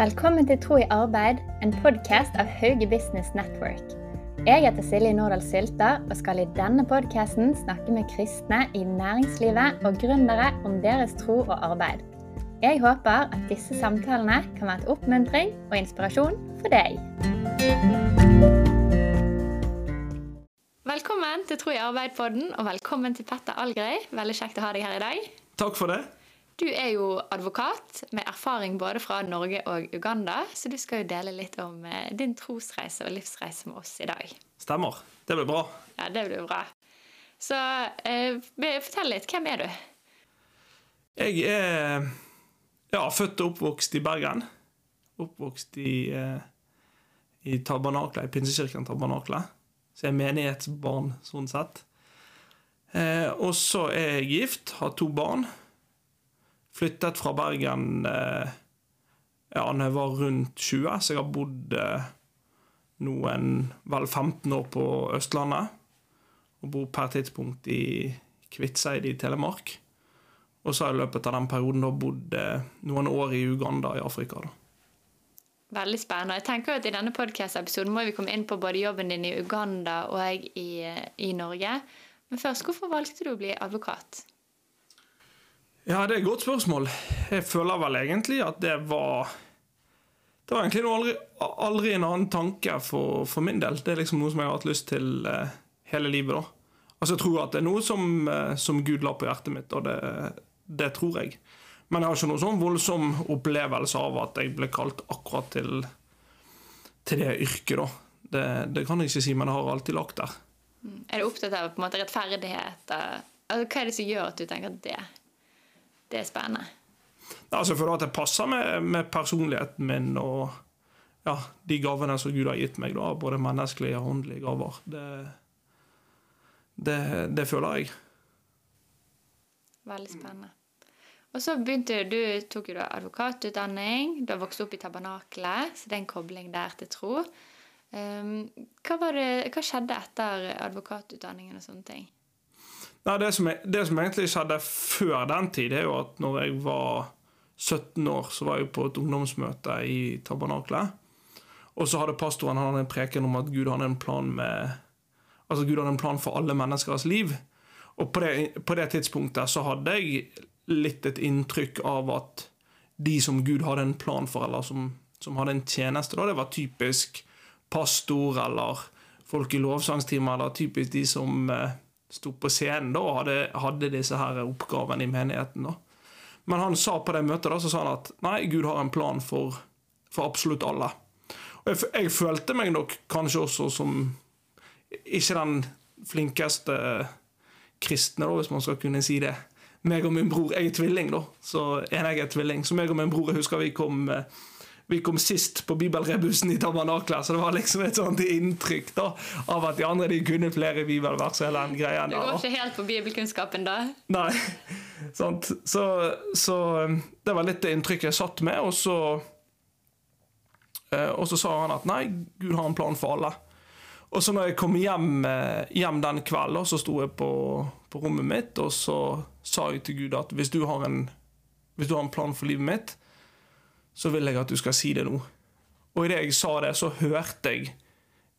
Velkommen til Tro i arbeid, en podkast av Hauge Business Network. Jeg heter Silje Nordahl Sylta og skal i denne podkasten snakke med kristne i næringslivet og gründere om deres tro og arbeid. Jeg håper at disse samtalene kan være et oppmuntring og inspirasjon for deg. Velkommen til Tro i arbeid-podden, og velkommen til Petter Algrei. Veldig kjekt å ha deg her i dag. Takk for det. Du er jo advokat med erfaring både fra Norge og Uganda, så du skal jo dele litt om eh, din trosreise og livsreise med oss i dag. Stemmer. Det blir bra. Ja, det blir bra. Så eh, fortell litt. Hvem er du? Jeg er ja, født og oppvokst i Bergen. Oppvokst i, eh, i Tabernakla, i Pinsekirken Tabernakla. Så jeg er menighetsbarn sånn sett. Eh, og så er jeg gift, har to barn. Flyttet fra Bergen eh, ja, da jeg var rundt 20, så jeg har bodd eh, noen vel 15 år på Østlandet. Og bor per tidspunkt i Kvitseid i Telemark. Og så har jeg i løpet av den perioden da bodd eh, noen år i Uganda i Afrika. da. Veldig spennende. Jeg tenker at I denne podcast-episoden må vi komme inn på både jobben din i Uganda og i, i Norge. Men først, hvorfor valgte du å bli advokat? Ja, det er et godt spørsmål. Jeg føler vel egentlig at det var Det var egentlig aldri, aldri, en annen tanke for, for, min del. Det er liksom noe som jeg har hatt lyst til uh, hele livet. da. Altså Jeg tror at det er noe som, uh, som Gud la på hjertet mitt, og det, det, tror jeg. Men jeg har ikke noen sånn voldsom opplevelse av at jeg ble kalt akkurat til, til det yrket. da. Det, det, kan jeg ikke si, men jeg har alltid lagt der. Mm. Er du opptatt av på en måte rettferdighet? Altså, hva er det som gjør at du tenker at det det er spennende. Altså For at det passer med, med, personligheten min og ja, de gavene som Gud har gitt meg, da, både menneskelige og åndelige gaver. Det, det, det, føler jeg. Veldig spennende. Og så begynte du, tok du advokatutdanning. Du har vokst opp i tabernakelet, så det er en kobling der til tro. Um, hva, det, hva, skjedde etter advokatutdanningen og sånne ting? Nei, det som, det som, egentlig skjedde før den tid, er jo at når jeg var 17 år, så var jeg på et ungdomsmøte i Tabernaklet. Og så hadde pastoren hadde en preken om at Gud hadde en plan med Altså Gud hadde en plan for alle menneskers liv. Og på det, på det tidspunktet så hadde jeg litt et inntrykk av at de som Gud hadde en plan for, eller som, som hadde en tjeneste, da, det var typisk pastor eller folk i lovsangstimer, eller typisk de som eh, sto på scenen da, og hadde, hadde, disse her oppgavene i menigheten. da. Men han sa på det møtet da, så sa han at nei, Gud har en plan for, for absolutt alle. Og jeg, jeg, følte meg nok kanskje også som ikke den flinkeste kristne, da, hvis man skal kunne si det. Meg og min bror, Jeg er tvilling, da. Så en jeg er tvilling. Så meg og min bror jeg husker vi kom eh, vi kom sist på bibelrebusen i tabernaklet, så det var liksom et sånt inntrykk da, av at de andre de kunne flere bibelvers. hele den greia. Du går ikke helt på bibelkunnskapen da? Nei. sant. Så, så, det var litt det inntrykket jeg satt med, og så eh, Og så sa han at nei, Gud har en plan for alle. Og så når jeg kom hjem, eh, hjem den kvelden, så sto jeg på, på rommet mitt, og så sa jeg til Gud at hvis du har en, hvis du har en plan for livet mitt, så vil jeg at du skal si det nå. Og idet jeg sa det, så hørte jeg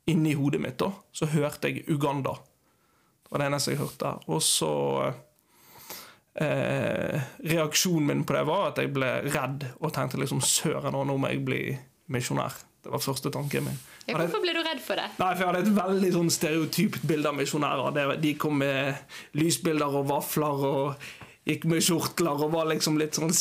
inni hodet mitt da, så hørte jeg Uganda. Det var det eneste jeg hørte. Og så eh, Reaksjonen min på det var at jeg ble redd og tenkte liksom søren, nå må jeg bli misjonær. Det var første tanken min. Ja, hvorfor ble du redd for det? Nei, for Jeg hadde et veldig sånn stereotypt bilde av misjonærer. De kom med lysbilder og vafler og gikk med kjortler og var liksom litt sånn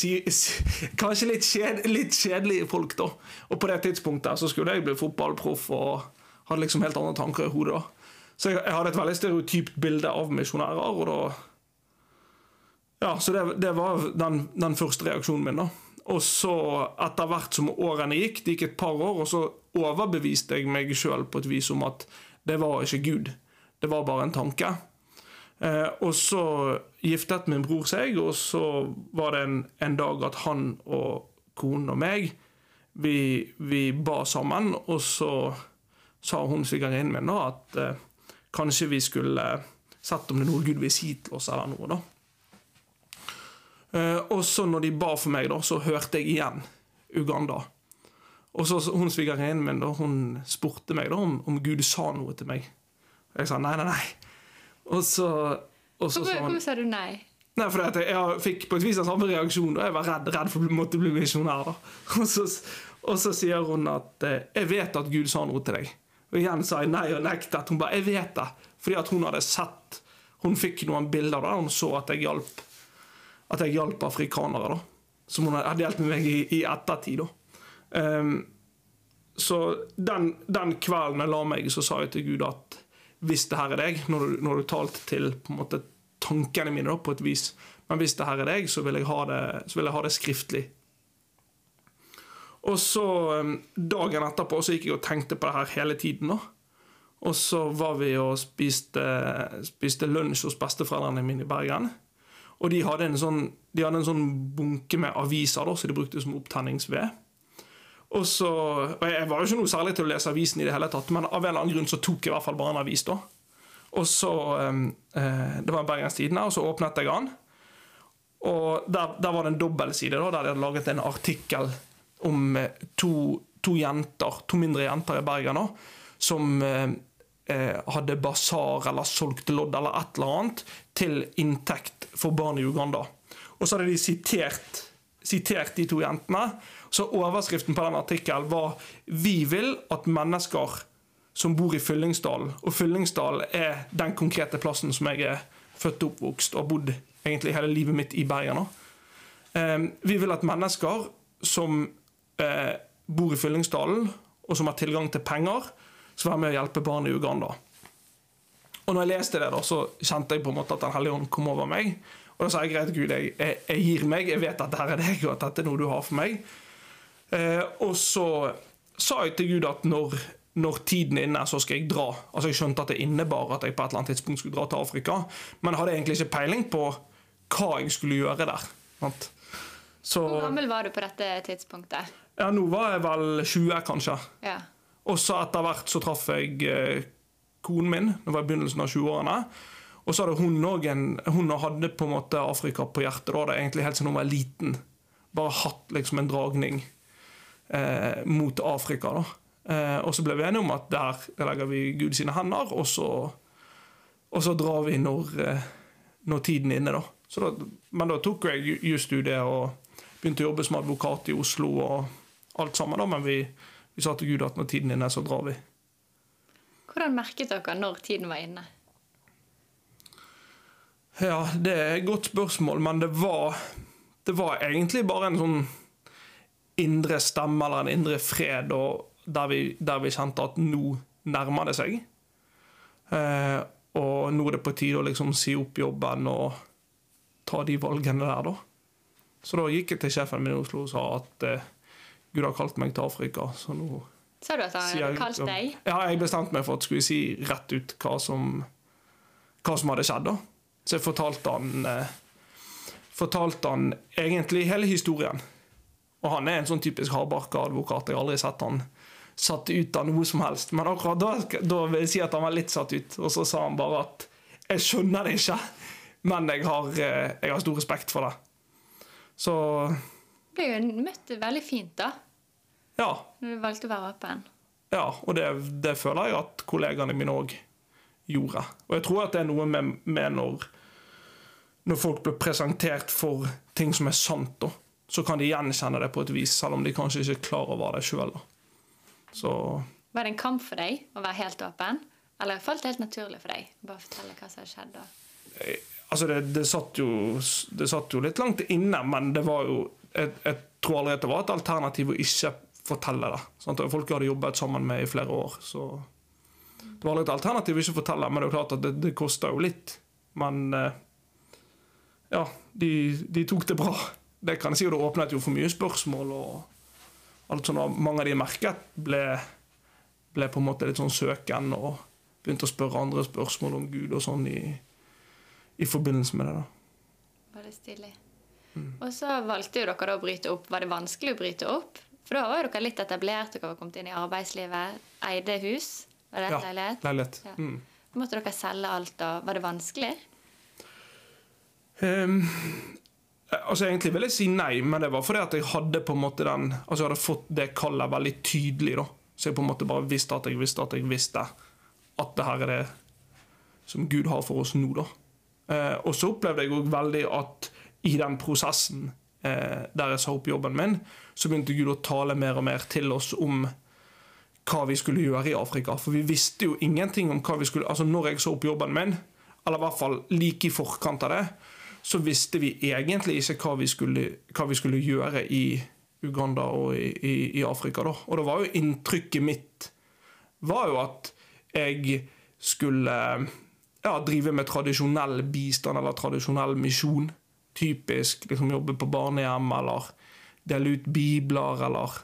Kanskje litt, kjed, litt kjedelige folk, da. Og på det tidspunktet så skulle jeg bli fotballproff og hadde liksom helt andre tanker i hodet. da. Så jeg, jeg hadde et veldig stereotypt bilde av misjonærer, og da Ja, så det, det var den, den, første reaksjonen min, da. Og så, etter hvert som årene gikk, det gikk et par år, og så overbeviste jeg meg sjøl på et vis om at det var ikke Gud. Det var bare en tanke. Eh, og så giftet min bror seg, og så var det en, en dag at han og konen og meg vi, vi, ba sammen, og så sa hun svigerinnen min da at eh, kanskje vi skulle sett om det er noe Gud vil si til oss, eller noe. da. Eh, og så når de ba for meg, da, så hørte jeg igjen Uganda. Og så hun svigerinnen min da, hun spurte meg da om, om Gud sa noe til meg. Og jeg sa nei, nei, nei. Og så, og så Hvorfor, hvorfor sa du nei? Nei, for jeg, jeg fikk på et vis den samme reaksjon. Og jeg var redd, redd for å måtte bli misjonær. Og så, og så sier hun at eh, 'Jeg vet at Gud sa noe til deg'. Og igjen sa jeg nei og nektet. Hun bare 'Jeg vet det'. Fordi at hun hadde sett Hun fikk noen bilder der hun så at jeg hjalp At jeg hjalp afrikanere. da. Som hun hadde delt med meg i, i ettertid. da. Um, så den, den kvelden jeg la meg, så sa jeg til Gud at hvis det her er deg, når du, når du talte til på en måte tankene mine da, på et vis, men hvis det her er deg, så vil jeg ha det, så vil jeg ha det skriftlig. Og så um, Dagen etterpå så gikk jeg og tenkte på det her hele tiden. da. Og så var vi og spiste, spiste lunsj hos besteforeldrene mine i Bergen. Og de hadde en sånn, de hadde en sånn bunke med aviser da, som de brukte som opptenningsved. Og så, og Jeg var jo ikke noe særlig til å lese avisen, i det hele tatt, men av en eller annen grunn så tok jeg i hvert fall bare en avis. da. Og så, eh, Det var Bergens Tidende, og så åpnet jeg den. Og der, der var det en dobbeltside da, der de hadde laget en artikkel om eh, to, to jenter, to mindre jenter i Bergen da, som eh, eh, hadde basar eller solgt lodd eller et eller annet til inntekt for barn i Uganda. Og så hadde de sitert, sitert de to jentene. Så overskriften på den artikkelen var 'Vi vil at mennesker som bor i Fyllingsdalen', og Fyllingsdalen er den konkrete plassen som jeg er født og oppvokst og har bodd egentlig hele livet mitt i Bergen. da. Eh, vi vil at mennesker som eh, bor i Fyllingsdalen, og som har tilgang til penger, skal være med å hjelpe barn i Uganda. Og når jeg leste det, da, så kjente jeg på en måte at Den hellige ånd kom over meg. Og da sa jeg greit, Gud, jeg, jeg gir meg, jeg vet at dette er deg, og at dette er noe du har for meg. Eh, og så sa jeg til Gud at når, når tiden er inne, så skal jeg dra. Altså Jeg skjønte at det innebar at jeg på et eller annet tidspunkt skulle dra til Afrika, men jeg hadde egentlig ikke peiling på hva jeg skulle gjøre der. Så Hvor gammel var du på dette tidspunktet? ja, nå var jeg vel 20, kanskje. Ja. Og så etter hvert så traff jeg eh, konen min. Det var i begynnelsen av 20-årene. Og så hadde hun òg Hun hadde på en måte Afrika på hjertet da, det egentlig helt siden hun var liten. Bare hatt liksom en dragning eh, mot Afrika. Eh, og så ble vi enige om at der legger vi Gud sine hender, og så, og så drar vi når, eh, når tiden er inne. da. Så da. Men da tok jeg ju- jusstudiet og begynte å jobbe som advokat i Oslo og alt sammen. da, Men vi, vi sa til Gud at når tiden er inne, så drar vi. Hvordan merket dere når tiden var inne? Ja, det er et godt spørsmål, men det var, det var egentlig bare en sånn indre stemme eller en indre fred, der, vi, der vi kjente at nå nærmer det seg. Eh, og nå er det på tide å liksom si opp jobben og ta de valgene der, da. Så da gikk jeg til sjefen min i Oslo og sa at eh, Gud har kalt meg til Afrika, så nå Sa du at han hadde kalt deg? Ja, jeg bestemte meg for at skulle si rett ut hva som, hva som hadde skjedd. da. Så jeg fortalte han, eh, fortalte han egentlig hele historien. Og han er en sånn typisk hardbarka advokat. Jeg har aldri sett han satt ut av noe som helst. Men akkurat da, da vil jeg si at han var litt satt ut. Og så sa han bare at 'jeg skjønner det ikke', men jeg har, eh, jeg har stor respekt for det. Så ble jo møtt veldig fint, da. ja. Når du valgte å være åpen. Ja, og det, det føler jeg at kollegaene mine òg gjorde. Og jeg tror at det er noe med, med når, når folk blir presentert for ting som er sant, da, så kan de gjenkjenne det på et vis, selv om de kanskje ikke er klar over det sjøl. Var det en kamp for deg å være helt åpen? Eller falt det helt naturlig for deg? Bare fortelle hva som har skjedd. da. Altså, det, det, satt jo, det satt jo litt langt inne, men det var jo Jeg, jeg tror allerede det var et alternativ å ikke fortelle det. Sant? Folk jeg hadde jobbet sammen med i flere år, så Det var et alternativ å ikke fortelle, men det er jo klart at det, det koster jo litt. Men eh, ja, de, de tok det bra. Det kan jeg si, og det åpnet jo for mye spørsmål. og alt sånt, og Mange av de jeg merket, ble, ble på en måte litt sånn søken og begynte å spørre andre spørsmål om Gud og sånn i, i forbindelse med det. da. det stilig. Og så valgte jo dere å bryte opp. Var det vanskelig å bryte opp? For da var jo dere litt etablert, dere var kommet inn i arbeidslivet, eide hus. Var det et Ja, leilighet? leilighet. Ja. Mm. Måtte dere selge alt, da? var det vanskelig? Ehm, Altså Egentlig vil jeg si nei, men det var fordi at jeg hadde på en måte den Altså jeg hadde fått det kallet veldig tydelig. da Så jeg på en måte bare visste at jeg visste at jeg visste at det her er det som Gud har for oss nå. da eh, Og så opplevde jeg òg veldig at i den prosessen eh, der jeg sa opp jobben min, så begynte Gud å tale mer og mer til oss om hva vi skulle gjøre i Afrika. For vi visste jo ingenting om hva vi skulle Altså når jeg sa opp jobben min, eller i hvert fall like i forkant av det, så visste vi egentlig ikke hva vi skulle, hva vi skulle gjøre i Uganda og i, i, i Afrika. Da. Og det var jo inntrykket mitt var jo at jeg skulle ja, drive med tradisjonell bistand eller tradisjonell misjon. Typisk liksom jobbe på barnehjem eller dele ut bibler eller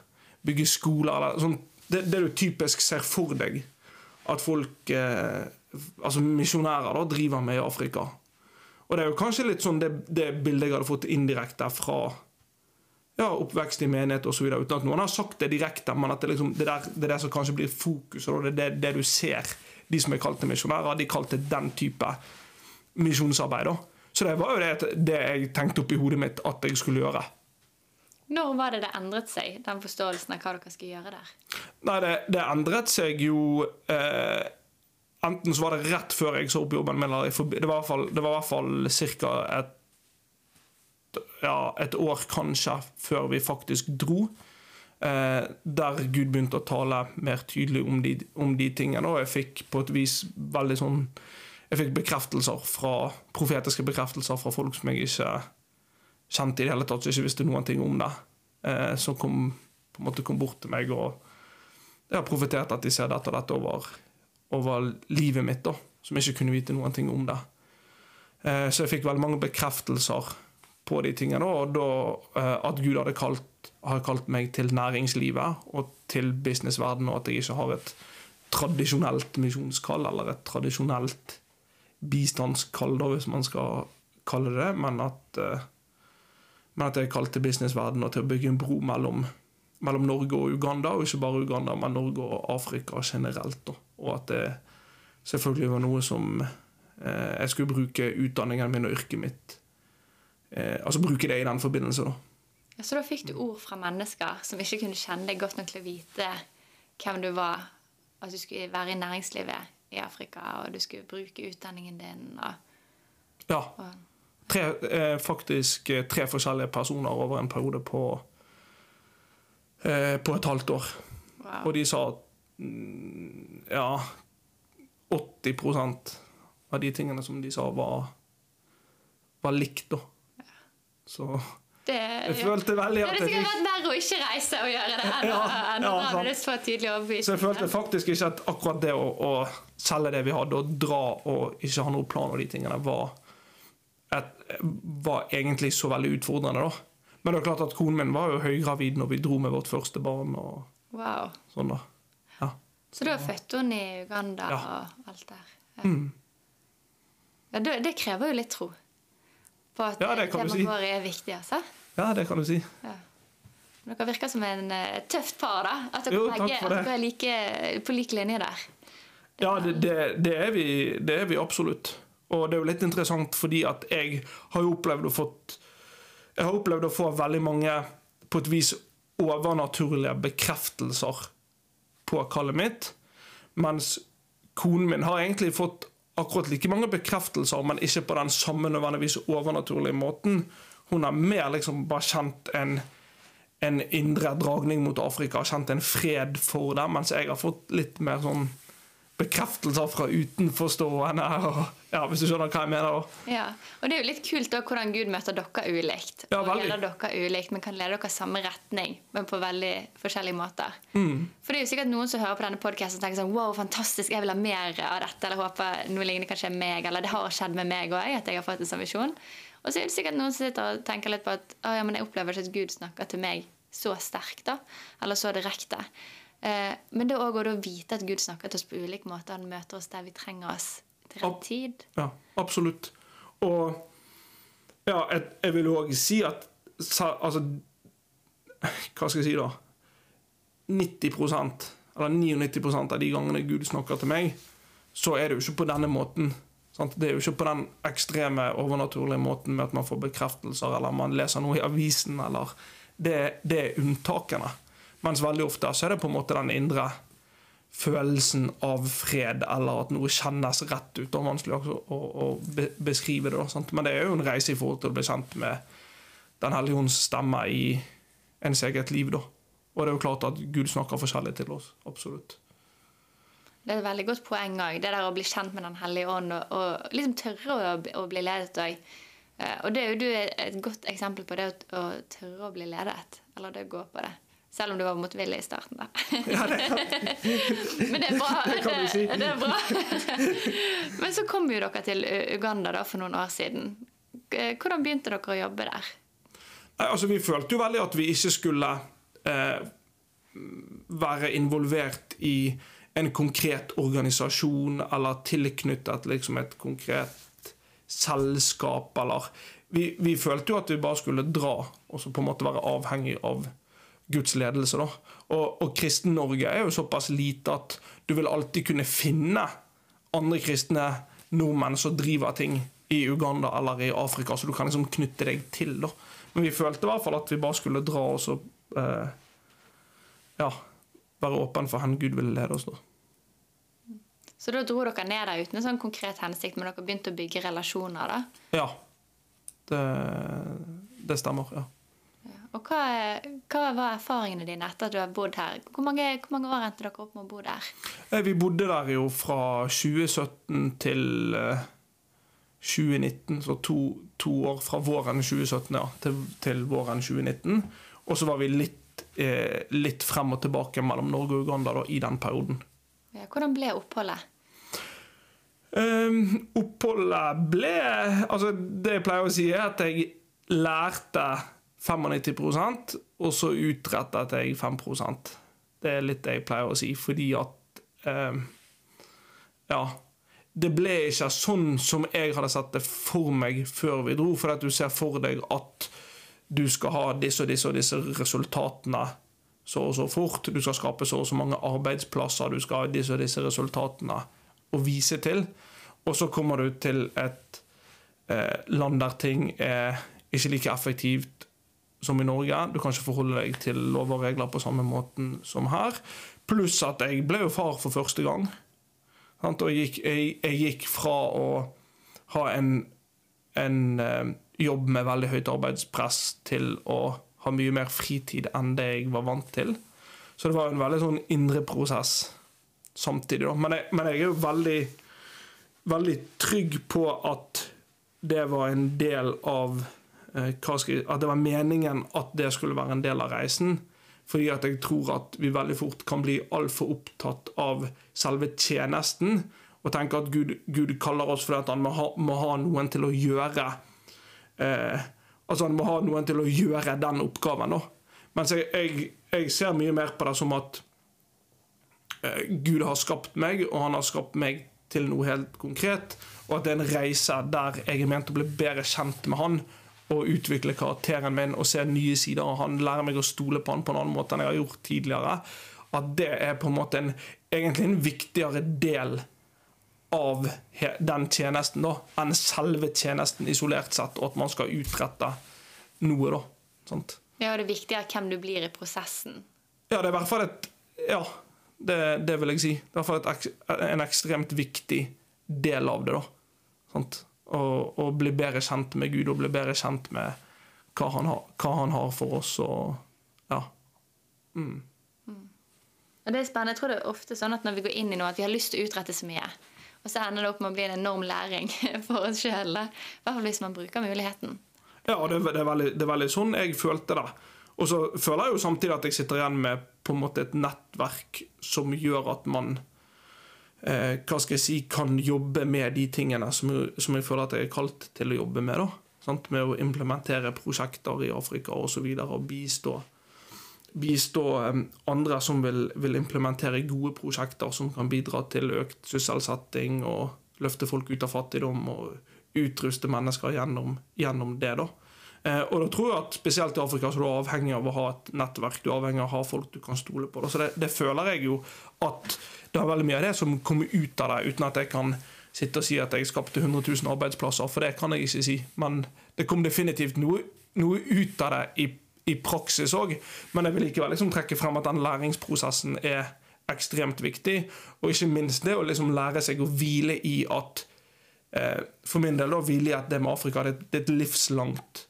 bygge skoler. Eller, sånn, det, det, du typisk ser for deg at folk, eh, altså misjonærer, driver med i Afrika. Og det er jo kanskje litt sånn det, det bildet jeg hadde fått indirekte fra ja, oppvekst i menighet osv. Uten at noen har sagt det direkte, men at det, liksom, det, der, det er det som kanskje blir fokuset. Det er det, det, du ser. De som er kalt til misjonærer, de kalte den type misjonsarbeid. Så det var jo det, det jeg tenkte opp i hodet mitt at jeg skulle gjøre. Når var det det endret seg, den forståelsen av hva dere skulle gjøre der? Nei, Det, det endret seg jo eh, Enten så var det rett før jeg så opp jobben min, eller det var i hvert fall ca. Et, ja, et år kanskje før vi faktisk dro. Eh, der Gud begynte å tale mer tydelig om de, om de tingene. Og jeg fikk på et vis veldig sånn Jeg fikk bekreftelser fra profetiske bekreftelser fra folk som jeg ikke kjente i det hele tatt, som ikke visste noen ting om det. Eh, som kom, på en måte kom bort til meg og jeg har profetert at de ser dette og dette over over livet mitt, da, som ikke kunne vite noen ting om det. Eh, så jeg fikk veldig mange bekreftelser på de tingene. Og da eh, at Gud hadde kalt, hadde kalt meg til næringslivet og til businessverdenen, og at jeg ikke har et tradisjonelt misjonskall eller et tradisjonelt bistandskall, da, hvis man skal kalle det det, men at, eh, men at jeg kalt til businessverdenen til å bygge en bro mellom, mellom Norge og Uganda, og ikke bare Uganda, men Norge og Afrika generelt. da og at det selvfølgelig var noe som eh, jeg skulle bruke utdanningen min og yrket mitt eh, Altså bruke det i den forbindelse, da. Ja, så da fikk du ord fra mennesker som ikke kunne kjenne deg godt nok til å vite hvem du var, at du skulle være i næringslivet i Afrika, og du skulle bruke utdanningen din og Ja. Tre, eh, faktisk eh, tre forskjellige personer over en periode på, eh, på et halvt år. Wow. Og de sa at ja 80% av de tingene som de sa, var, var likt, da. Så det, jeg følte veldig at Det hadde sikkert vært verre å ikke reise og gjøre det enn ja, ja, ja, det så tydelig overbevist. Så jeg følte faktisk ikke at akkurat det å, å, selge det vi hadde, og dra og ikke ha noen plan og de tingene, var, et, var egentlig så veldig utfordrende, da. Men det er klart at konen min var jo høygravid når vi dro med vårt første barn. og wow. sånn da. Så da fødte hun i Uganda ja. og alt der? Ja. Mm. ja det, det, krever jo litt tro på at ja, temaet si. vårt er viktig, altså. Ja, det kan du si. Ja. Dere virker som en uh, tøft par, da. At dere, jo, begge, at dere er like, på lik linje der. Det ja, det, det, det, er vi, det er vi absolutt. Og det er jo litt interessant fordi at jeg har jo opplevd å fått Jeg har opplevd å få veldig mange på et vis overnaturlige bekreftelser på kallet mitt. Mens konen min har egentlig fått akkurat like mange bekreftelser, men ikke på den samme nødvendigvis overnaturlige måten. Hun har mer liksom bare kjent en, en indre dragning mot Afrika, kjent en fred for det, mens jeg har fått litt mer sånn bekreftelser fra utenforstående. Og, ja, hvis du skjønner hva jeg mener. Ja, og Det er jo litt kult da, hvordan Gud møter dere ulikt. Ja, og leder dere ulikt, Men kan lede dere samme retning, men på veldig forskjellige måter. Mm. For det er jo sikkert noen som hører på denne podkasten og tenker sånn Wow, fantastisk, jeg vil ha mer av dette. Eller håper noe lignende kan skje med meg. Eller det har skjedd med meg òg, at jeg har fått en sånn visjon. Og så er det sikkert noen som sitter og tenker litt på at ja, men jeg opplever ikke at Gud snakker til meg så sterkt, da. Eller så direkte. Eh, men det er òg å vite at Gud snakker til oss på ulike måter. Han møter oss der vi trenger oss til rett tid. Ja, absolutt. Og ja, jeg, jeg vil òg si at altså Hva skal jeg si, da? 90% eller 99% av de gangene Gud snakker til meg, så er det jo ikke på denne måten. Sant? Det er jo ikke på den ekstreme, overnaturlige måten med at man får bekreftelser, eller man leser noe i avisen, eller Det, det er unntakene. Mens veldig ofte så er det på en måte den indre følelsen av fred, eller at noe kjennes rett ut. Og vanskelig å, å, å beskrive det. Sant? Men det er jo en reise i forhold til å bli kjent med Den hellige ånds stemme i ens eget liv. da. Og det er jo klart at Gud snakker forskjellig til oss. Absolutt. Det er et veldig godt poeng òg, det der å bli kjent med Den hellige ånd og, og liksom tørre å, å bli ledet òg. Eh, og det er jo du et godt eksempel på det å, å tørre å bli ledet. Eller det å gå på det. Selv om du var motvillig i starten, da. Ja, det Men det er bra. Det kan du si. Det er bra. Men så kom jo dere til Uganda da for noen år siden. Hvordan begynte dere å jobbe der? Altså Vi følte jo veldig at vi ikke skulle eh, være involvert i en konkret organisasjon eller tilknyttet liksom et konkret selskap. Eller vi, vi følte jo at vi bare skulle dra og så på en måte være avhengig av Guds ledelse. da. Og, og Kristen-Norge er jo såpass lite at du vil alltid kunne finne andre kristne nordmenn som driver ting i Uganda eller i Afrika, så du kan liksom knytte deg til. da. Men vi følte i hvert fall at vi bare skulle dra og så eh, ja, være åpen for hvor Gud ville lede oss. da. Så da dro dere ned der uten en sånn konkret hensikt, men dere begynte å bygge relasjoner? da? Ja. Det, det stemmer. ja. Og hva, hva, var erfaringene dine etter at du har bodd her? Hvor mange, hvor mange, år endte dere opp med å bo der? Eh, vi bodde der jo fra 2017 til 2019, eh, så to, to år fra våren 2017 ja, til, til, våren 2019. Og så var vi litt, eh, litt, frem og tilbake mellom Norge og Uganda da, i den perioden. Ja, hvordan ble oppholdet? Um, oppholdet ble Altså, det jeg pleier å si, er at jeg lærte 95% og så utrettet jeg 5 Det er litt det jeg pleier å si, fordi at eh, Ja. Det ble ikke sånn som jeg hadde sett det for meg før vi dro, for at du ser for deg at du skal ha disse og disse og disse resultatene så og så fort. Du skal skape så og så mange arbeidsplasser, du skal ha disse og disse resultatene å vise til. Og så kommer du til et eh, land der ting er ikke like effektivt som i Norge. Du kan ikke forholde deg til lover og regler på samme måten som her. Pluss at jeg ble jo far for første gang. Og jeg gikk, jeg, jeg gikk fra å ha en, en eh, jobb med veldig høyt arbeidspress til å ha mye mer fritid enn det jeg var vant til. Så det var en veldig sånn indre prosess samtidig. Men jeg, men jeg er jo veldig, veldig trygg på at det var en del av jeg, at det var meningen at det skulle være en del av reisen. Fordi at jeg tror at vi veldig fort kan bli altfor opptatt av selve tjenesten. Og tenke at Gud, Gud kaller oss fordi at han må ha, må ha noen til å gjøre eh, Altså han må ha noen til å gjøre den oppgaven. da. Mens jeg, jeg, jeg ser mye mer på det som at eh, Gud har skapt meg, og han har skapt meg til noe helt konkret. Og at det er en reise der jeg er ment å bli bedre kjent med han å utvikle karakteren min og se nye sider av han, lære meg å stole på han på en annen måte enn jeg har gjort tidligere. At det er på en måte en, egentlig en viktigere del av den tjenesten da, enn selve tjenesten isolert sett, og at man skal utrette noe. da. Sant? Ja, og det er viktigere hvem du blir i prosessen. Ja, det er i hvert fall et Ja, det, det vil jeg si. Det er i hvert fall et, en ekstremt viktig del av det. da. Sant? Og, og, bli bedre kjent med Gud og bli bedre kjent med hva han har, hva han har for oss. Og, ja. Mm. Mm. Og det er spennende. Jeg tror det er ofte sånn at når vi går inn i noe, at vi har lyst til å utrette så mye. Og så ender det opp med å bli en enorm læring for oss sjøl. I hvert fall hvis man bruker muligheten. Ja, det, det, er veldig, det, er veldig, sånn jeg følte det. Og så føler jeg jo samtidig at jeg sitter igjen med på en måte et nettverk som gjør at man eh, hva skal jeg si, kan jobbe med de tingene som, som, jeg føler at jeg er kalt til å jobbe med. da, sant? Med å implementere prosjekter i Afrika osv. Og, så videre, og bistå, bistå eh, andre som vil, vil, implementere gode prosjekter som kan bidra til økt sysselsetting og løfte folk ut av fattigdom og utruste mennesker gjennom, gjennom det. da. Eh, og da tror jeg at Spesielt i Afrika så er du avhengig av å ha et nettverk, du er avhengig av å ha folk du kan stole på. Så det, det føler jeg jo at det er veldig mye av det som kommer ut av det, uten at jeg kan sitte og si at jeg skapte 100 000 arbeidsplasser, for det kan jeg ikke si. Men det kom definitivt noe, noe ut av det i, i praksis òg. Men jeg vil likevel liksom trekke frem at den læringsprosessen er ekstremt viktig. Og ikke minst det å liksom lære seg å hvile i at eh, For min del, da, hvile i at det med Afrika det, det er et livslangt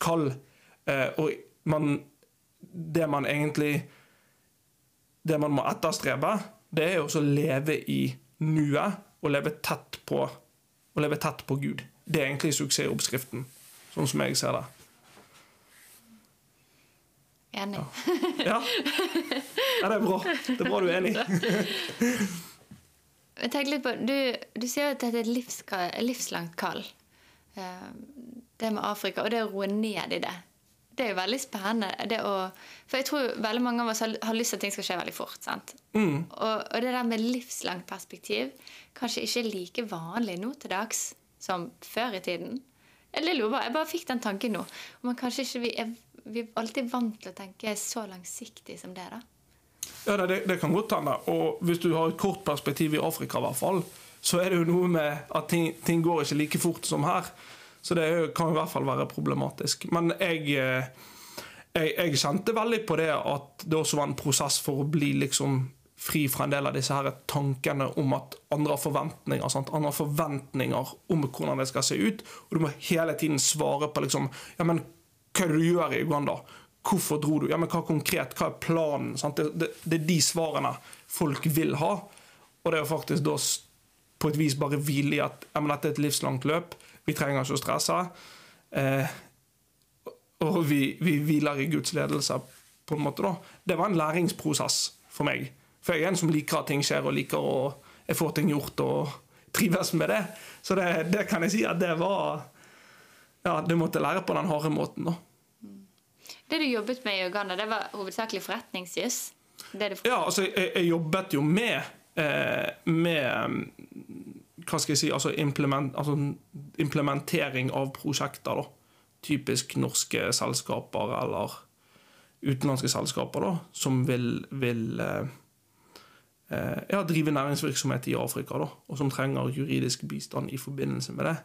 kall. Eh, og man, det man egentlig Det man må etterstrebe, det er jo å leve i nuet og leve tett på, og leve tett på Gud. Det er egentlig suksessoppskriften, sånn som jeg ser det. Enig. Ja. ja. det er bra. Det er bra du er enig. Jeg litt på, Du, du sier at dette er et livs, livslangt kall. Det med Afrika, og det å roe ned i det. Det er jo veldig spennende. Det å, for jeg tror veldig mange av oss har, har lyst til at ting skal skje veldig fort. sant? Mm. Og, og, det der med livslangt perspektiv kanskje ikke er like vanlig nå til dags som før i tiden. Jeg, bare, jeg bare fikk den tanken nå. Men kanskje ikke vi er, vi er alltid vant til å tenke så langsiktig som det. da. Ja, det, det kan godt hende. Og hvis du har et kort perspektiv i Afrika, i hvert fall, så er det jo noe med at ting, ting går ikke like fort som her. Så det kan i hvert fall være problematisk. Men jeg, eh, jeg, jeg, kjente veldig på det at det også var en prosess for å bli liksom fri fra en del av disse her tankene om at andre har forventninger. Sant? Andre har forventninger om hvordan det skal se ut. Og du må hele tiden svare på liksom, ja, men hva du gjør i Uganda? Hvorfor dro du? Ja, men Hva konkret? Hva er planen? Det, det, det, er de svarene folk vil ha. Og det er faktisk da på et vis bare hvile i at ja, men dette er et livslangt løp. Vi trenger ikke å stresse. Eh, og vi, vi, hviler i Guds ledelse, på en måte. da. Det var en læringsprosess for meg. For jeg er en som liker at ting skjer, og liker å jeg får ting gjort og trives med det. Så det, det kan jeg si at det var Ja, du måtte lære på den harde måten, da. Det du jobbet med i Uganda, det var hovedsakelig forretningsjus? Ja, altså, jeg, jeg, jobbet jo med, eh, med Hva skal jeg si altså, implement, altså, implementering av prosjekter. da. Typisk norske selskaper eller utenlandske selskaper da, som vil, vil eh, Eh, ja, drive næringsvirksomhet i Afrika, da, og som trenger juridisk bistand i forbindelse med det.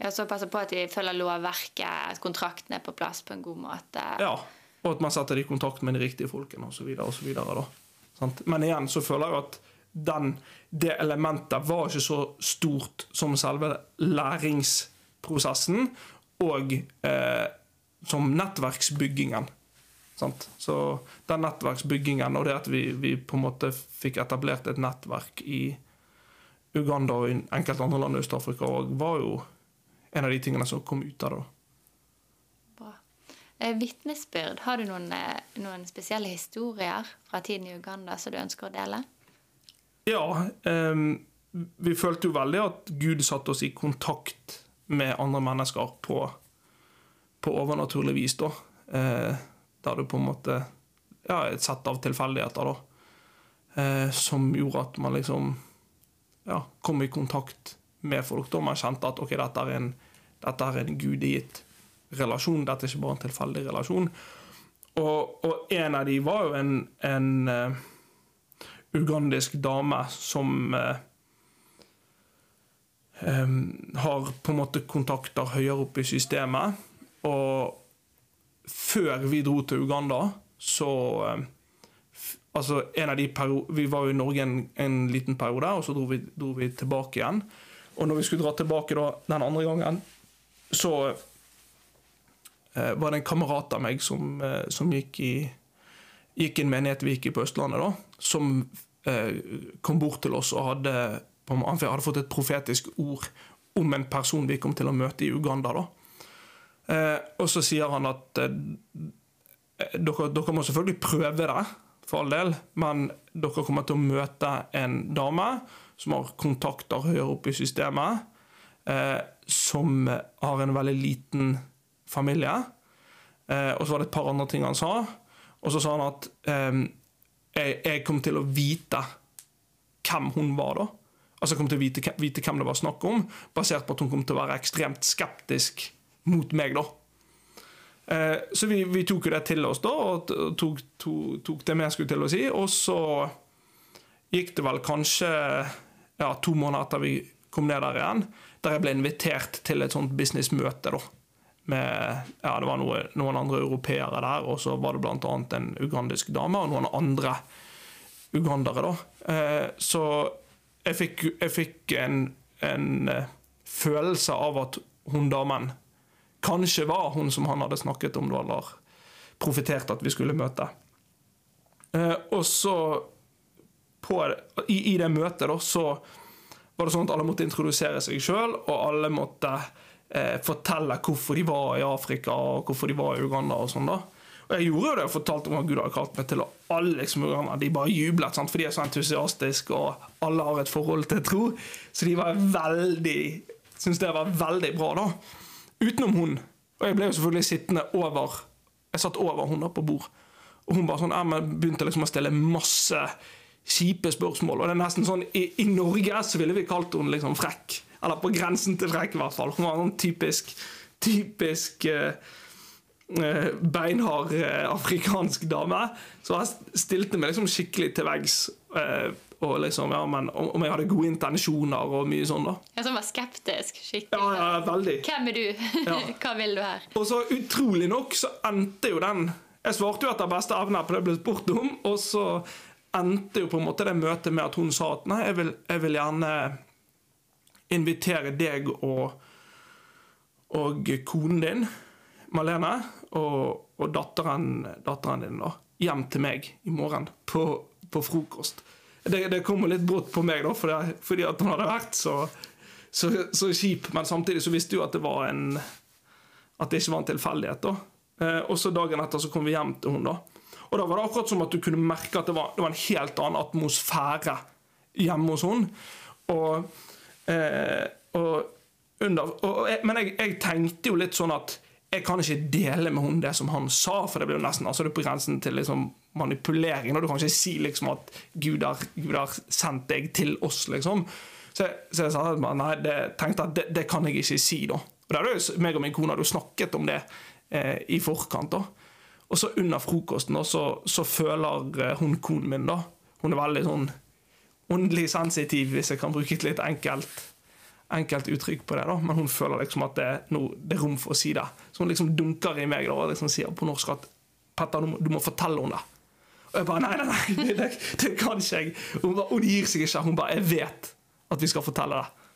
Ja, Så passe på at de følger lovverket, at kontrakten er på plass på en god måte. Ja, og at man setter de i kontakt med de riktige folkene osv. Men igjen så føler jeg at den, det elementet var ikke så stort som selve læringsprosessen og eh, som nettverksbyggingen. Sant? Så den nettverksbyggingen og det at vi, vi, på en måte fikk etablert et nettverk i Uganda og i enkelte andre land i Øst-Afrika var jo en av de tingene som kom ut av det. Bra. Eh, Vitnesbyrd, har du noen, eh, noen, spesielle historier fra tiden i Uganda som du ønsker å dele? Ja. Um, vi følte jo veldig at Gud satte oss i kontakt med andre mennesker på, på overnaturlig vis. da. Uh, der det på en måte Ja, et sett av tilfeldigheter, da. Uh, som gjorde at man liksom ja, kom i kontakt med folk. Da man kjente at ok, dette er en, dette er en gudegitt relasjon. Dette er ikke bare en tilfeldig relasjon. Og, og, en av de var jo en, en uh, ugandisk dame som uh, um, har på en måte kontakter høyere oppe i systemet. Og før vi dro til Uganda, så eh, Altså, en av de Vi var jo i Norge en, en liten periode, og så dro vi, dro vi, tilbake igjen. Og når vi skulle dra tilbake da, den andre gangen, så eh, var det en kamerat av meg som, eh, som gikk i gikk i en menighet vi gikk i på Østlandet, da, som eh, kom bort til oss og hadde, hadde fått et profetisk ord om en person vi kom til å møte i Uganda. da. Eh, og så sier han at eh, dere, dere, må selvfølgelig prøve det, for all del, men dere kommer til å møte en dame som har kontakter høyere oppe i systemet, eh, som har en veldig liten familie. Eh, og så var det et par andre ting han sa. Og så sa han at um, jeg, jeg kom til å vite hvem hun var, da. Altså jeg kom til å vite, vite hvem det var snakk om, basert på at hun kom til å være ekstremt skeptisk mot meg, da. Eh, så vi, vi, tok jo det til oss da, og tok, tok, tok det vi skulle til å si. Og så gikk det vel kanskje ja, to måneder etter vi kom ned der igjen, der jeg ble invitert til et sånt businessmøte. da. Med, ja, det var noe, noen andre europeere der, og så var det bl.a. en ugandisk dame og noen andre ugandere. da. Eh, så jeg fikk, jeg fikk en, en eh, følelse av at hun damen kanskje var hun som han hadde snakket om, da, eller profittert at vi skulle møte. Eh, og så på, i, i, det møtet da, så var det sånn at alle måtte introdusere seg sjøl, og alle måtte eh, fortelle hvorfor de var i Afrika og hvorfor de var i Uganda. og sånn da. Og Jeg gjorde jo det og fortalte om hva Gud hadde kalt meg til, og alle liksom, de bare jublet, sant? for de er så entusiastiske, og alle har et forhold til tro. Så de var veldig Syntes det var veldig bra, da. Utenom hun. Og jeg ble jo selvfølgelig sittende over Jeg satt over hun da på bord. Og hun bare sånn, jeg begynte liksom å stille masse kjipe spørsmål. Og det er nesten sånn, I, i Norge så ville vi kalt henne liksom frekk. Eller på grensen til frekk, i hvert fall. Hun var en sånn typisk, typisk uh, beinhard uh, afrikansk dame. Så jeg stilte meg liksom skikkelig til veggs. Uh, og liksom, ja, men Om jeg hadde gode intensjoner og mye sånn. da. Ja, Som var skeptisk? skikkelig. Ja, ja, veldig. Hvem er du? Ja. Hva vil du her? Og så utrolig nok så endte jo den Jeg svarte jo etter beste evne på det jeg ble spurt om, og så endte jo på en måte det møtet med at hun sa at nei, jeg vil, jeg vil gjerne invitere deg og, og konen din, Malene, og, og datteren, datteren, din da, hjem til meg i morgen på, på frokost. Det, det kommer litt brått på meg, da, fordi, fordi at hun hadde vært så, så, så, kjip. Men samtidig så visste jo at det var en At det ikke var en tilfeldighet. da. Eh, og så dagen etter så kom vi hjem til hun da. Og da var det akkurat som at du kunne merke at det var, det var en helt annen atmosfære hjemme hos hun. Og, eh, og under, og, men jeg, jeg, tenkte jo litt sånn at jeg kan ikke dele med henne det som han sa, for det blir jo nesten altså det er på grensen til liksom manipulering. Og du kan ikke si liksom at Gud har, Gud har sendt deg til oss, liksom. Så, så jeg sa at nei, det, tenkte at det, det, kan jeg ikke si, da. Og da hadde meg og min kone hadde jo snakket om det eh, i forkant. da. Og så under frokosten da, så, så, føler eh, hun konen min da, Hun er veldig sånn åndelig sensitiv, hvis jeg kan bruke et litt enkelt, enkelt uttrykk på det. da, Men hun føler liksom at det, no, det er rom for å si det. Så hun liksom dunker i meg da, og liksom sier på norsk at Petter, du må, du må fortelle henne det. Og jeg bare Nei, nei, nei, det, det kan ikke jeg. Hun, bare, hun gir seg ikke. Hun bare Jeg vet at vi skal fortelle det.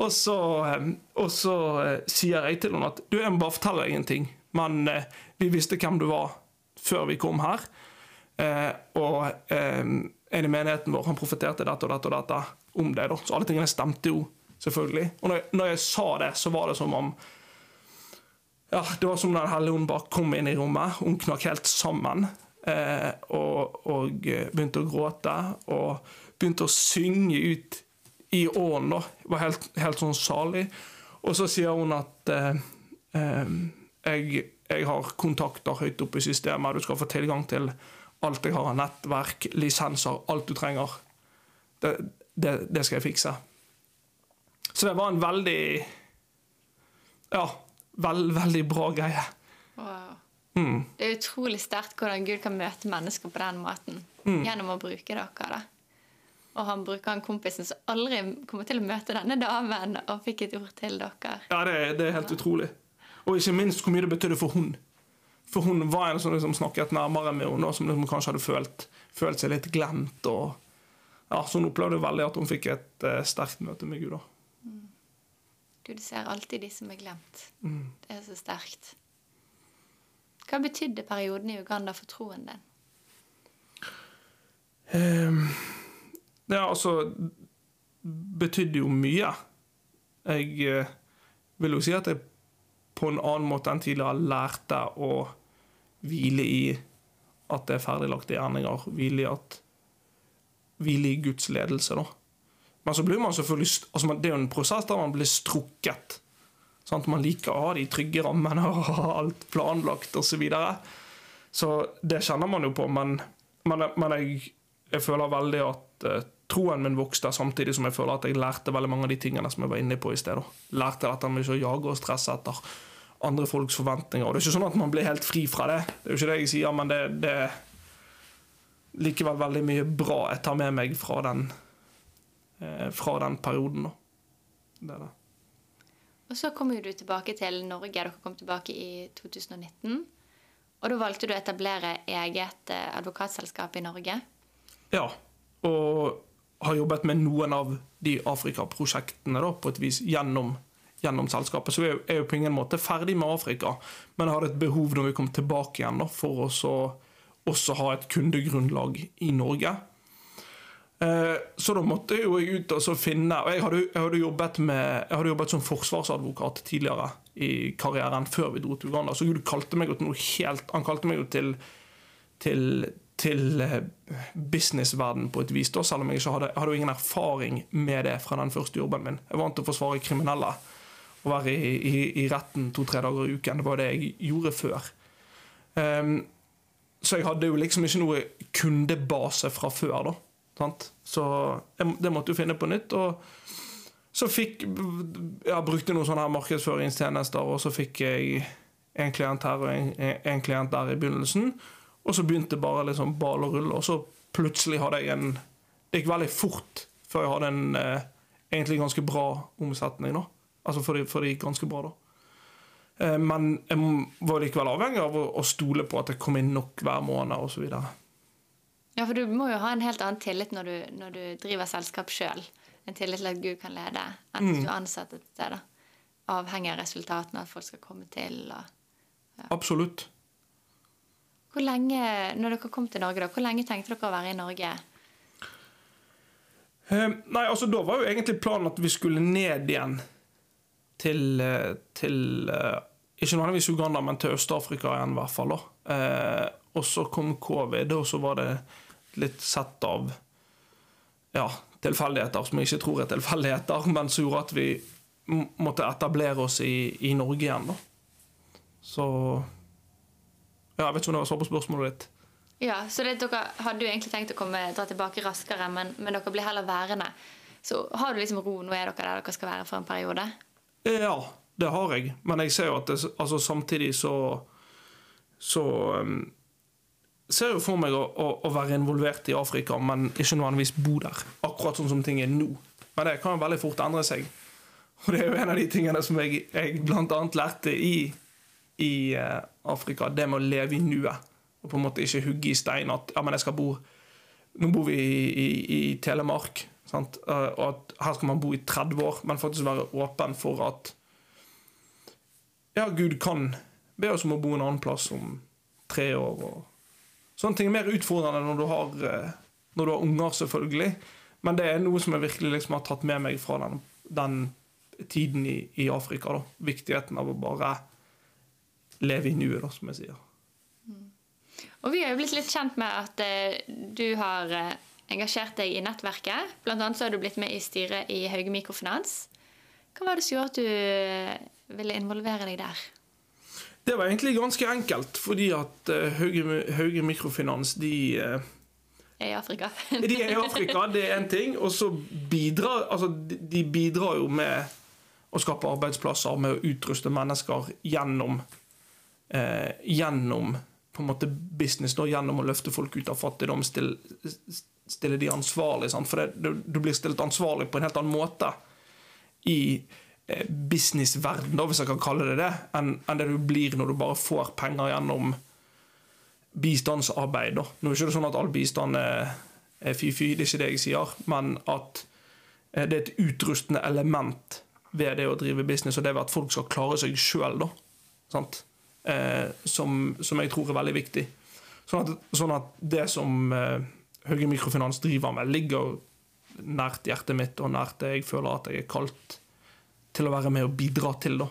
Og så, eh, og så eh, sier jeg til henne at du, jeg må bare fortelle deg en ting. Men eh, vi visste hvem du var før vi kom her. Eh, og eh, en i menigheten vår han profeterte dette og dette og dette om deg. Så alle tingene stemte jo, selvfølgelig. Og når jeg, når jeg, sa det, så var det som om ja, Det var som Den hellige ånd bare kom inn i rommet. Hun knakk helt sammen. Eh, og, og, begynte å gråte. Og begynte å synge ut i ånden. Det var helt, helt, sånn salig. Og så sier hun at eh, eh, jeg, jeg har kontakter høyt oppe i systemet. Du skal få tilgang til alt jeg har av nettverk, lisenser, alt du trenger. Det, det, det, skal jeg fikse. Så det var en veldig Ja, veld, veldig bra greie. Wow. Mm. Det er utrolig sterkt hvordan Gud kan møte mennesker på den måten. Mm. Gjennom å bruke dere. da. Og han bruker han kompisen som aldri kommer til å møte denne damen, og fikk et ord til dere. Ja, det, det er helt utrolig. Og ikke minst hvor mye det betydde for hun. For hun var en som liksom snakket nærmere med henne, som liksom kanskje hadde følt, følt, seg litt glemt. Og, ja, så hun opplevde veldig at hun fikk et uh, sterkt møte med Gud. Mm. Gud ser alltid de som er glemt. Mm. Det er så sterkt. Hva betydde perioden i Uganda for troen din? Um, det altså betydde jo mye. Jeg uh, vil jo si at jeg på en annen måte enn tidligere lærte å hvile i at det er ferdiglagte gjerninger. Hvile i, at, hvile i Guds ledelse, da. Men så blir man selvfølgelig altså Det er jo en prosess der man blir strukket. Sant? Man liker å ha de trygge rammene og ha alt planlagt osv. Så, videre. så det kjenner man jo på, men, men, men jeg, jeg, føler veldig at uh, troen min vokste, samtidig som jeg føler at jeg lærte veldig mange av de tingene som jeg var inne på i sted. Lærte dette med ikke å jage og stresse etter andre folks forventninger. Og Det er ikke sånn at man blir helt fri fra det, det er jo ikke det jeg sier, men det, det er likevel veldig mye bra jeg tar med meg fra den, eh, fra den perioden. Det det. Og så kom jo du tilbake til Norge. Dere kom tilbake i 2019. Og da valgte du å etablere eget eh, advokatselskap i Norge. Ja, og har jobbet med noen av de Afrika-prosjektene på et vis gjennom, gjennom selskapet. Så vi er jo på ingen måte ferdig med Afrika, men hadde et behov når vi kom tilbake igjen for å også ha et kundegrunnlag i Norge. Eh, så da måtte jeg jo ut og finne og jeg hadde, jeg hadde, jobbet, med, jeg hadde jobbet som forsvarsadvokat tidligere i karrieren, før vi dro til Uganda. Så Gud kalte meg til noe helt Han kalte meg jo til, til, til eh, businessverden på et vis, da, selv om jeg ikke hadde, jeg hadde ingen erfaring med det fra den første jobben min. Jeg var vant til å forsvare kriminelle. Å være i, i, i retten to-tre dager i uken. Det var det jeg gjorde før. Um, så jeg hadde jo liksom ikke noe kundebase fra før. da Sant? Så jeg, det måtte jo finne på nytt. og så fikk Jeg brukte noen sånne her markedsføringstjenester, og så fikk jeg en klient her og en, en klient der i begynnelsen. Og så begynte bare liksom ball å rulle, og så plutselig hadde jeg en Det gikk veldig fort før jeg hadde en eh, egentlig ganske bra omsetning. da. Altså for det, for det gikk ganske bra, da. Eh, men jeg var likevel avhengig av å, stole på at det kom inn nok hver måned osv. Ja, for du må jo ha en helt annen tillit når du, når du driver selskap sjøl. En tillit til at Gud kan lede, enn hvis mm. du er ansatt et sted. Avhengig av resultatene, at folk skal komme til. Og, ja. Absolutt. Hvor lenge, når dere kom til Norge, da, hvor lenge tenkte dere å være i Norge? Eh, nei, altså Da var jo egentlig planen at vi skulle ned igjen til, eh, til eh, Ikke nødvendigvis Uganda, men til Øst-Afrika igjen, i hvert fall. Eh, og så kom covid, og så var det litt sett av ja, tilfeldigheter som jeg ikke tror er tilfeldigheter, men som gjorde at vi måtte etablere oss i, i Norge igjen. da. Så ja, Jeg vet ikke om det var svar på spørsmålet ditt. Ja, så det, Dere hadde jo egentlig tenkt å komme, dra tilbake raskere, men, men, dere blir heller værende. Så har du liksom ro? Nå er dere der dere skal være for en periode? Ja, det har jeg. Men jeg ser jo at det, altså, samtidig så Så um, ser jo for meg å, å, å, være involvert i Afrika, men ikke nødvendigvis bo der. Akkurat sånn som ting er nå. Men det kan veldig fort endre seg. Og det er jo en av de tingene som jeg, jeg bl.a. lærte i, i uh, Afrika. Det med å leve i nuet. Og på en måte ikke hugge i stein at ja, men jeg skal bo Nå bor vi i, i, i Telemark. Sant? Uh, og at her skal man bo i 30 år, men faktisk være åpen for at ja, Gud kan be oss om å bo en annen plass om tre år. og Sånne ting er mer utfordrende når du har, eh, når du har unger, selvfølgelig. Men det er noe som jeg virkelig liksom har tatt med meg fra den, den tiden i, i Afrika. Da. Viktigheten av å bare leve i nuet, som jeg sier. Mm. Og Vi har jo blitt litt kjent med at uh, du har engasjert deg i nettverket. Blant annet så har du blitt med i styret i Hauge Mikrofinans. Hva var det som gjorde at du ville involvere deg der? Det var egentlig ganske enkelt, fordi at uh, Hauge, Hauge Mikrofinans de uh, er i Afrika. de er i Afrika, det er én ting. Og så bidrar altså, de bidrar jo med å skape arbeidsplasser, med å utruste mennesker gjennom eh, Gjennom på en måte business, da, gjennom å løfte folk ut av fattigdom, stille, stille de ansvarlig. Sant? For det, du, du blir stilt ansvarlig på en helt annen måte i Eh, businessverden, hvis jeg kan kalle det det, enn, en det du blir når du bare får penger gjennom bistandsarbeid. Da. Nå er det ikke sånn at all bistand er, er fy-fy, det er ikke det jeg sier, men at eh, det er et utrustende element ved det å drive business, og det ved at folk skal klare seg sjøl, eh, som, som, jeg tror er veldig viktig. Sånn at, sånn at det som eh, Høge Mikrofinans driver med, ligger nært hjertet mitt, og nært det jeg føler at jeg er kalt til å være med og bidra til. da.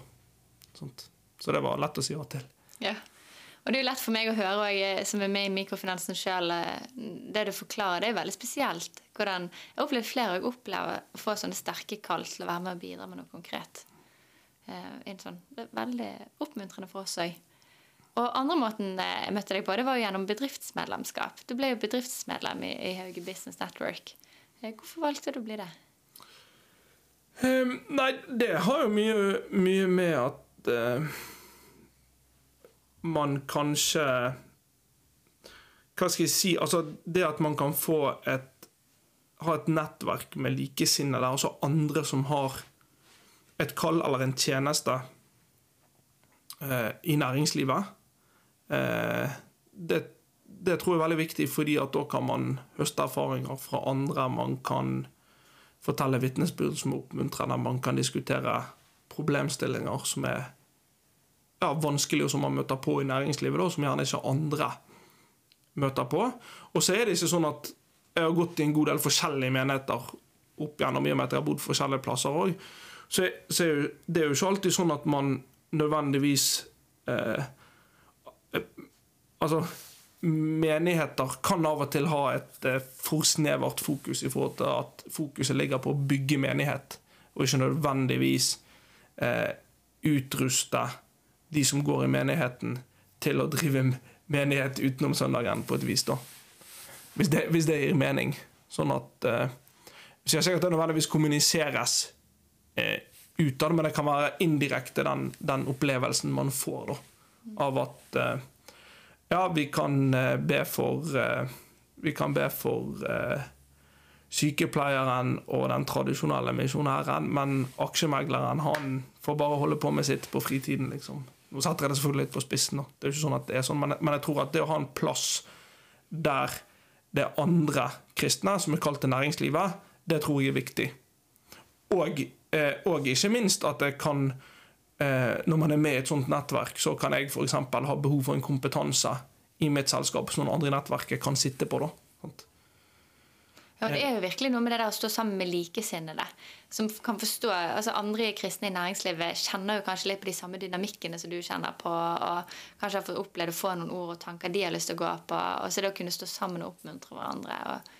Sånt. Så det var lett å si ja til. Ja. Og det er jo lett for meg å høre, jeg som er med i mikrofinansen sjøl, eh, det du forklarer, det er veldig spesielt. Hvordan, jeg opplever flere og opplever å få sånne sterke kall til å være med og bidra med noe konkret. Eh, sånn, det er veldig oppmuntrende for oss òg. Og andre måten jeg møtte deg på, det var jo gjennom bedriftsmedlemskap. Du ble jo bedriftsmedlem i, i Hauge Business Network. Eh, hvorfor valgte du å bli det? Um, nei, det har jo mye, mye med at uh, man kanskje Hva skal jeg si Altså, det at man kan få et ha et nettverk med likesinnede, altså andre som har et kall eller en tjeneste eh, i næringslivet, eh, det, det, tror jeg er veldig viktig, fordi at da kan man høste erfaringer fra andre. Man kan fortelle vitnesbyrd som er oppmuntrende. Man kan diskutere problemstillinger som er ja, vanskelig, og som man møter på i næringslivet, da, som gjerne ikke andre møter på. Og så er det ikke sånn at jeg har gått i en god del forskjellige menigheter opp gjennom i og med at jeg har bodd forskjellige plasser òg. Så, så det er jo ikke alltid sånn at man nødvendigvis eh, Altså, menigheter kan av og til ha et eh, for snevert fokus i forhold til at fokuset ligger på å bygge menighet, og ikke nødvendigvis eh, utruste de som går i menigheten, til å drive menighet utenom søndagen, på et vis. da. Hvis det, hvis det gir mening. Sånn at eh, Så jeg sier at det nødvendigvis kommuniseres eh, ut av det, men det kan være indirekte den, den opplevelsen man får da, av at eh, Ja, vi kan eh, be for eh, Vi kan be for eh, sykepleieren og den tradisjonelle misjonæren, men aksjemegleren han får bare holde på med sitt på fritiden. liksom. Nå setter jeg det selvfølgelig litt på spissen, det er jo ikke sånn at det er sånn, men, jeg tror at det å ha en plass der det andre kristne som er kalt til næringslivet, det tror jeg er viktig. Og, eh, og ikke minst at det kan eh, Når man er med i et sånt nettverk, så kan jeg f.eks. ha behov for en kompetanse i mitt selskap som noen andre i nettverket kan sitte på. da. Ja, Det er jo virkelig noe med det der å stå sammen med likesinnede. Som kan forstå, altså Andre kristne i næringslivet kjenner jo kanskje litt på de samme dynamikkene som du kjenner på. og Kanskje har fått opplevd å få noen ord og tanker de har lyst til å gå på. og så det å kunne stå sammen og oppmuntre hverandre. og,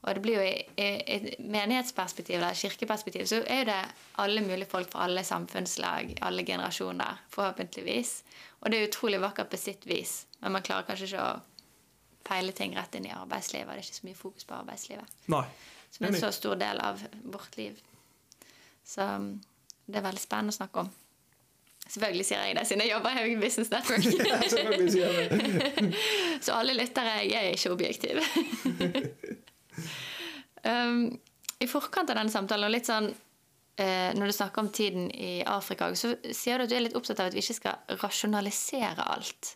og det blir jo I et menighetsperspektiv eller kirkeperspektiv så er det alle mulige folk fra alle samfunnslag, alle generasjoner, forhåpentligvis. Og det er utrolig vakkert på sitt vis, men man klarer kanskje ikke å peile ting rett inn i arbeidslivet. Det er ikke så mye fokus på arbeidslivet. Nei. Som er en så stor del av vårt liv. Så um, det er veldig spennende å snakke om. Selvfølgelig sier jeg det, siden jeg jobber i Business Network. så alle lyttere, jeg er ikke objektiv. um, I forkant av denne samtalen, og litt sånn eh, når du snakker om tiden i Afrika, så sier du at du er litt opptatt av at vi ikke skal rasjonalisere alt.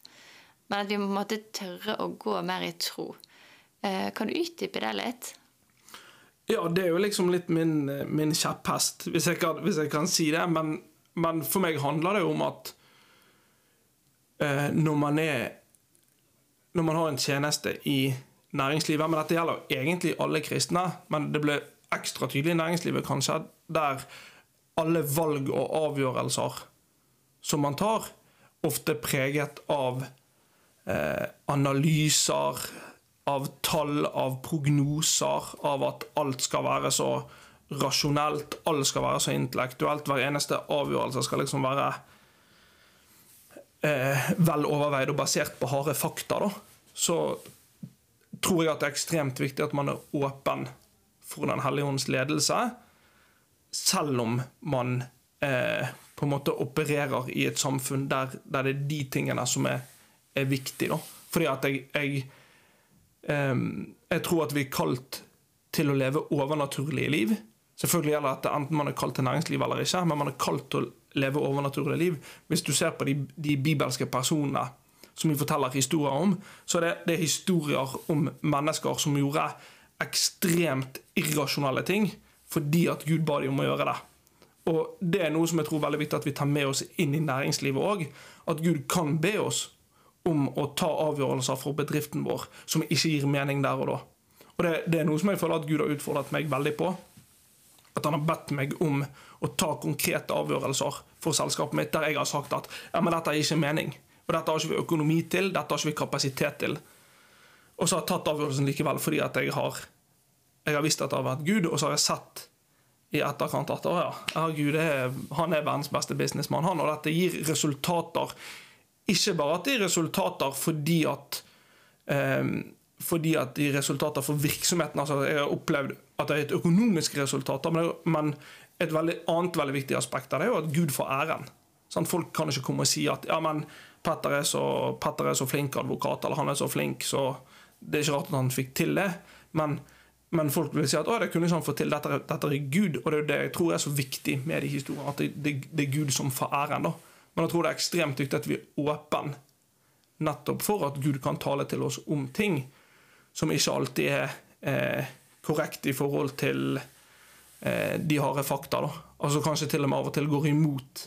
Men at vi må tørre å gå mer i tro. Eh, kan du utdype det litt? Ja, det er jo liksom litt min, min kjepphest, hvis, hvis, jeg kan si det. Men, men, for meg handler det jo om at eh, når man er Når man har en tjeneste i næringslivet, men dette gjelder egentlig alle kristne, men det ble ekstra tydelig i næringslivet kanskje, der alle valg og avgjørelser som man tar, ofte preget av eh, analyser, av tall, av prognoser, av at alt skal være så rasjonelt, alt skal være så intellektuelt. Hver eneste avgjørelse skal liksom være eh, vel overveid og basert på harde fakta. Da. Så tror jeg at det er ekstremt viktig at man er åpen for Den hellige ånds ledelse, selv om man eh, på en måte opererer i et samfunn der, der det er de tingene som er er viktig. da. Fordi at jeg, jeg, eh, jeg tror at vi er kalt til å leve overnaturlige liv. Selvfølgelig gjelder dette enten man er kalt til næringsliv eller ikke, men man er kalt til å leve overnaturlige liv. Hvis du ser på de, de bibelske personene som vi forteller historier om, så er det, det er historier om mennesker som gjorde ekstremt irrasjonelle ting fordi at Gud ba dem om å gjøre det. Og Det er noe som jeg tror er veldig viktig at vi tar med oss inn i næringslivet òg. At Gud kan be oss om å ta avgjørelser for bedriften vår som ikke gir mening der og da. Og det, det, er noe som jeg føler at Gud har utfordret meg veldig på. At han har bedt meg om å ta konkrete avgjørelser for selskapet mitt der jeg har sagt at ja, men dette gir ikke mening. Og dette har ikke vi økonomi til, dette har ikke vi kapasitet til. Og så har jeg tatt avgjørelsen likevel fordi at jeg har, jeg har visst at det har vært Gud, og så har jeg sett i etterkant at å ja, herregud, Gud er, han er verdens beste businessmann, han, og dette gir resultater ikke bare at det gir resultater fordi at eh, fordi at de resultater for virksomheten altså Jeg har opplevd at det er et økonomiske resultater, men, et veldig annet veldig viktig aspekt er jo at Gud får æren. Sånn, folk kan ikke komme og si at ja, men Petter er, så, Petter er så flink advokat, eller han er så flink, så det er ikke rart at han fikk til det. Men, men folk vil si at å, det kunne ikke han få til, dette, dette er Gud. Og det er det jeg tror er så viktig med de historiene, at det, det, det er Gud som får æren. da. Men jeg tror det er ekstremt viktig at vi er åpne nettopp for at Gud kan tale til oss om ting som ikke alltid er eh, korrekt i forhold til eh, de harde fakta. da. Altså kanskje til og med av og til går imot,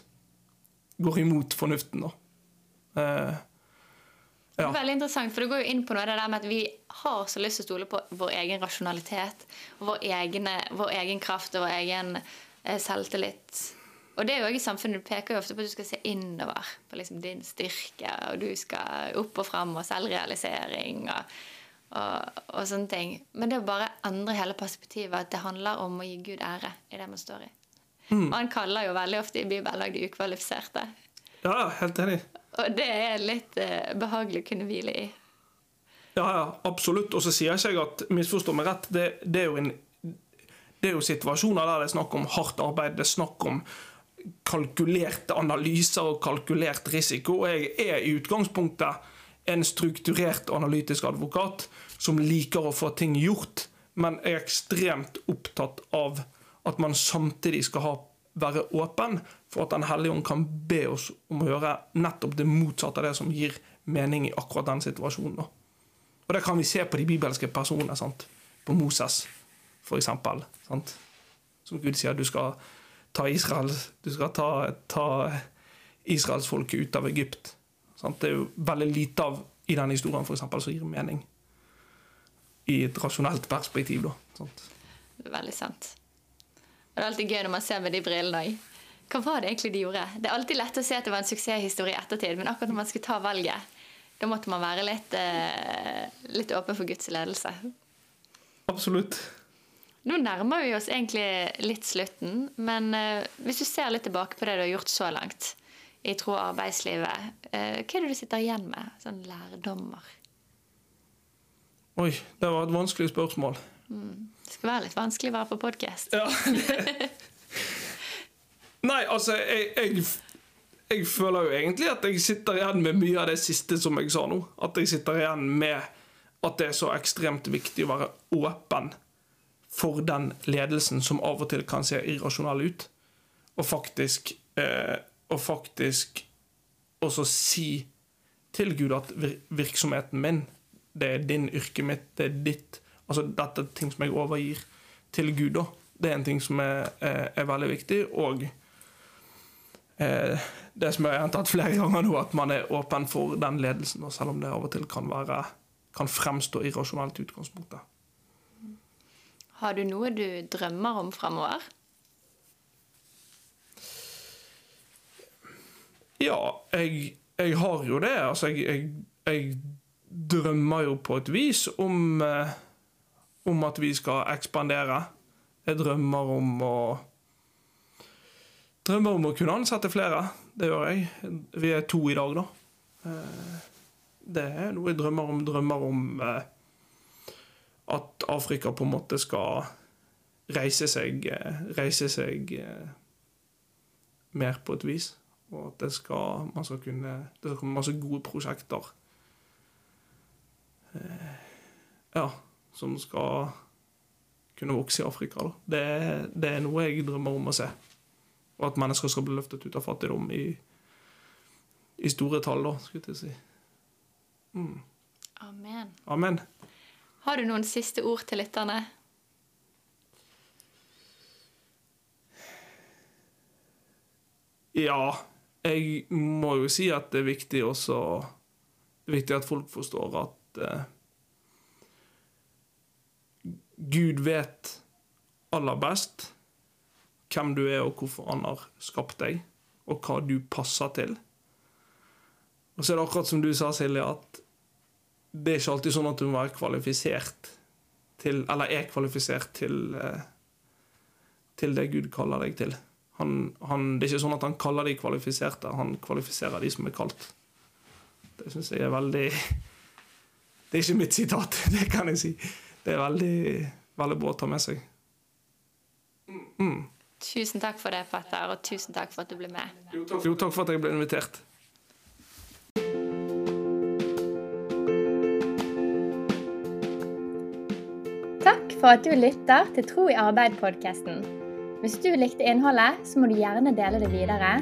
går imot fornuften. da. Eh, ja. Veldig interessant, for det går jo inn på noe det der med at vi har så lyst til å stole på vår egen rasjonalitet, vår, egne, vår egen kraft og vår egen eh, selvtillit. Og det er jo også i samfunnet, Du peker jo ofte på at du skal se innover på liksom din styrke, og du skal opp og fram og selvrealisering og, og, og, sånne ting. Men det er bare endre hele perspektivet, at det handler om å gi Gud ære i det man står i. Mm. Og han kaller jo veldig ofte i Bibelen de ukvalifiserte. Ja, helt enig. Og det er litt eh, behagelig å kunne hvile i. Ja, ja, absolutt. Og så sier jeg ikke at misforstå meg rett, det, det, er en det er jo situasjoner der det er snakk om hardt arbeid, det er snakk om kalkulerte analyser og kalkulert risiko. Og jeg er i utgangspunktet en strukturert analytisk advokat som liker å få ting gjort, men er ekstremt opptatt av at man samtidig skal ha være åpen for at Den hellige ånd kan be oss om å gjøre nettopp det motsatte av det som gir mening i akkurat den situasjonen. Og Det kan vi se på de bibelske personene. Sant? På Moses, for eksempel. Som Gud sier, du skal ta Israel, du skal ta, ta israelsfolket ut av Egypt. Sant? Det er jo veldig lite av i denne historien for eksempel, som gir mening. I et rasjonelt perspektiv. Da, sant? Veldig sant. Og det er alltid gøy når man ser med de brillene òg. Hva var det egentlig de gjorde? Det er alltid lett å se at det var en suksesshistorie i ettertid, men akkurat når man skulle ta valget, da måtte man være litt, eh, litt åpen for Guds ledelse. Absolutt. Nå nærmer vi oss egentlig litt slutten, men eh, hvis du ser litt tilbake på det du har gjort så langt i tro- og arbeidslivet, eh, hva er det du sitter igjen med? Sånn lærdommer? Oi, det var et vanskelig spørsmål. Mm. Det skal være litt vanskelig å være på podkast. Ja. Nei, altså, jeg, jeg, jeg, føler jo egentlig at jeg sitter igjen med mye av det siste som jeg sa nå. At jeg sitter igjen med at det er så ekstremt viktig å være åpen for den ledelsen som av og til kan se irrasjonell ut, og faktisk, eh, og faktisk også si til Gud at virksomheten min, det er din yrke mitt, det er ditt Altså, dette er ting som jeg overgir til Gud. da. Det er en ting som er, er, er veldig viktig. Og eh, det som jeg har tatt flere ganger nå, at man er åpen for den ledelsen, og selv om det av og til kan, være, kan fremstå irrasjonelt i utgangspunktet. Har du noe du drømmer om fremover? Ja, jeg, jeg, har jo det. Altså, jeg, jeg, jeg drømmer jo på et vis om eh, om at vi skal ekspandere. Jeg drømmer om å Drømmer om å kunne ansette flere. Det gjør jeg. Vi er to i dag, da. Eh, det er noe jeg drømmer om. Drømmer om eh, at Afrika på en måte skal reise seg, eh, reise seg mer på et vis. Og at det skal, man skal kunne Det skal komme masse gode prosjekter. Ja som skal kunne vokse i Afrika. Det, det, er noe jeg drømmer om å se. Og at mennesker skal bli løftet ut av fattigdom i, i store tall, da, skulle jeg si. Mm. Amen. Amen. Har du noen siste ord til lytterne? Ja, jeg må jo si at det er viktig også Det er viktig at folk forstår at eh, Gud vet aller best hvem du er, og hvorfor han har skapt deg, og hva du passer til. Og så er det akkurat som du sa, Silje, at det er ikke alltid sånn at du må være kvalifisert til Eller er kvalifisert til, eh, til det Gud kaller deg til. Han, han, det er ikke sånn at han kaller de kvalifiserte, han kvalifiserer de som er kalt. Det syns jeg er veldig Det er ikke mitt sitat, det kan jeg si det er veldig, veldig bra å ta med seg. Mm. Tusen takk for det, fatter, og tusen takk for at du ble med. Jo, takk, jo, takk for at jeg ble invitert. Takk for at du lytter til Tro i arbeid-podkasten. Hvis du likte innholdet, så må du gjerne dele det videre.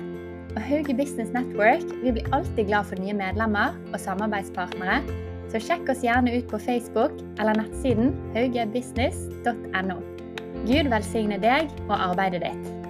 Og Hauge Business Network vi blir alltid glad for nye medlemmer og samarbeidspartnere, så sjekk oss gjerne ut på Facebook eller nettsiden haugebusiness.no. Gud velsigne deg og arbeidet ditt.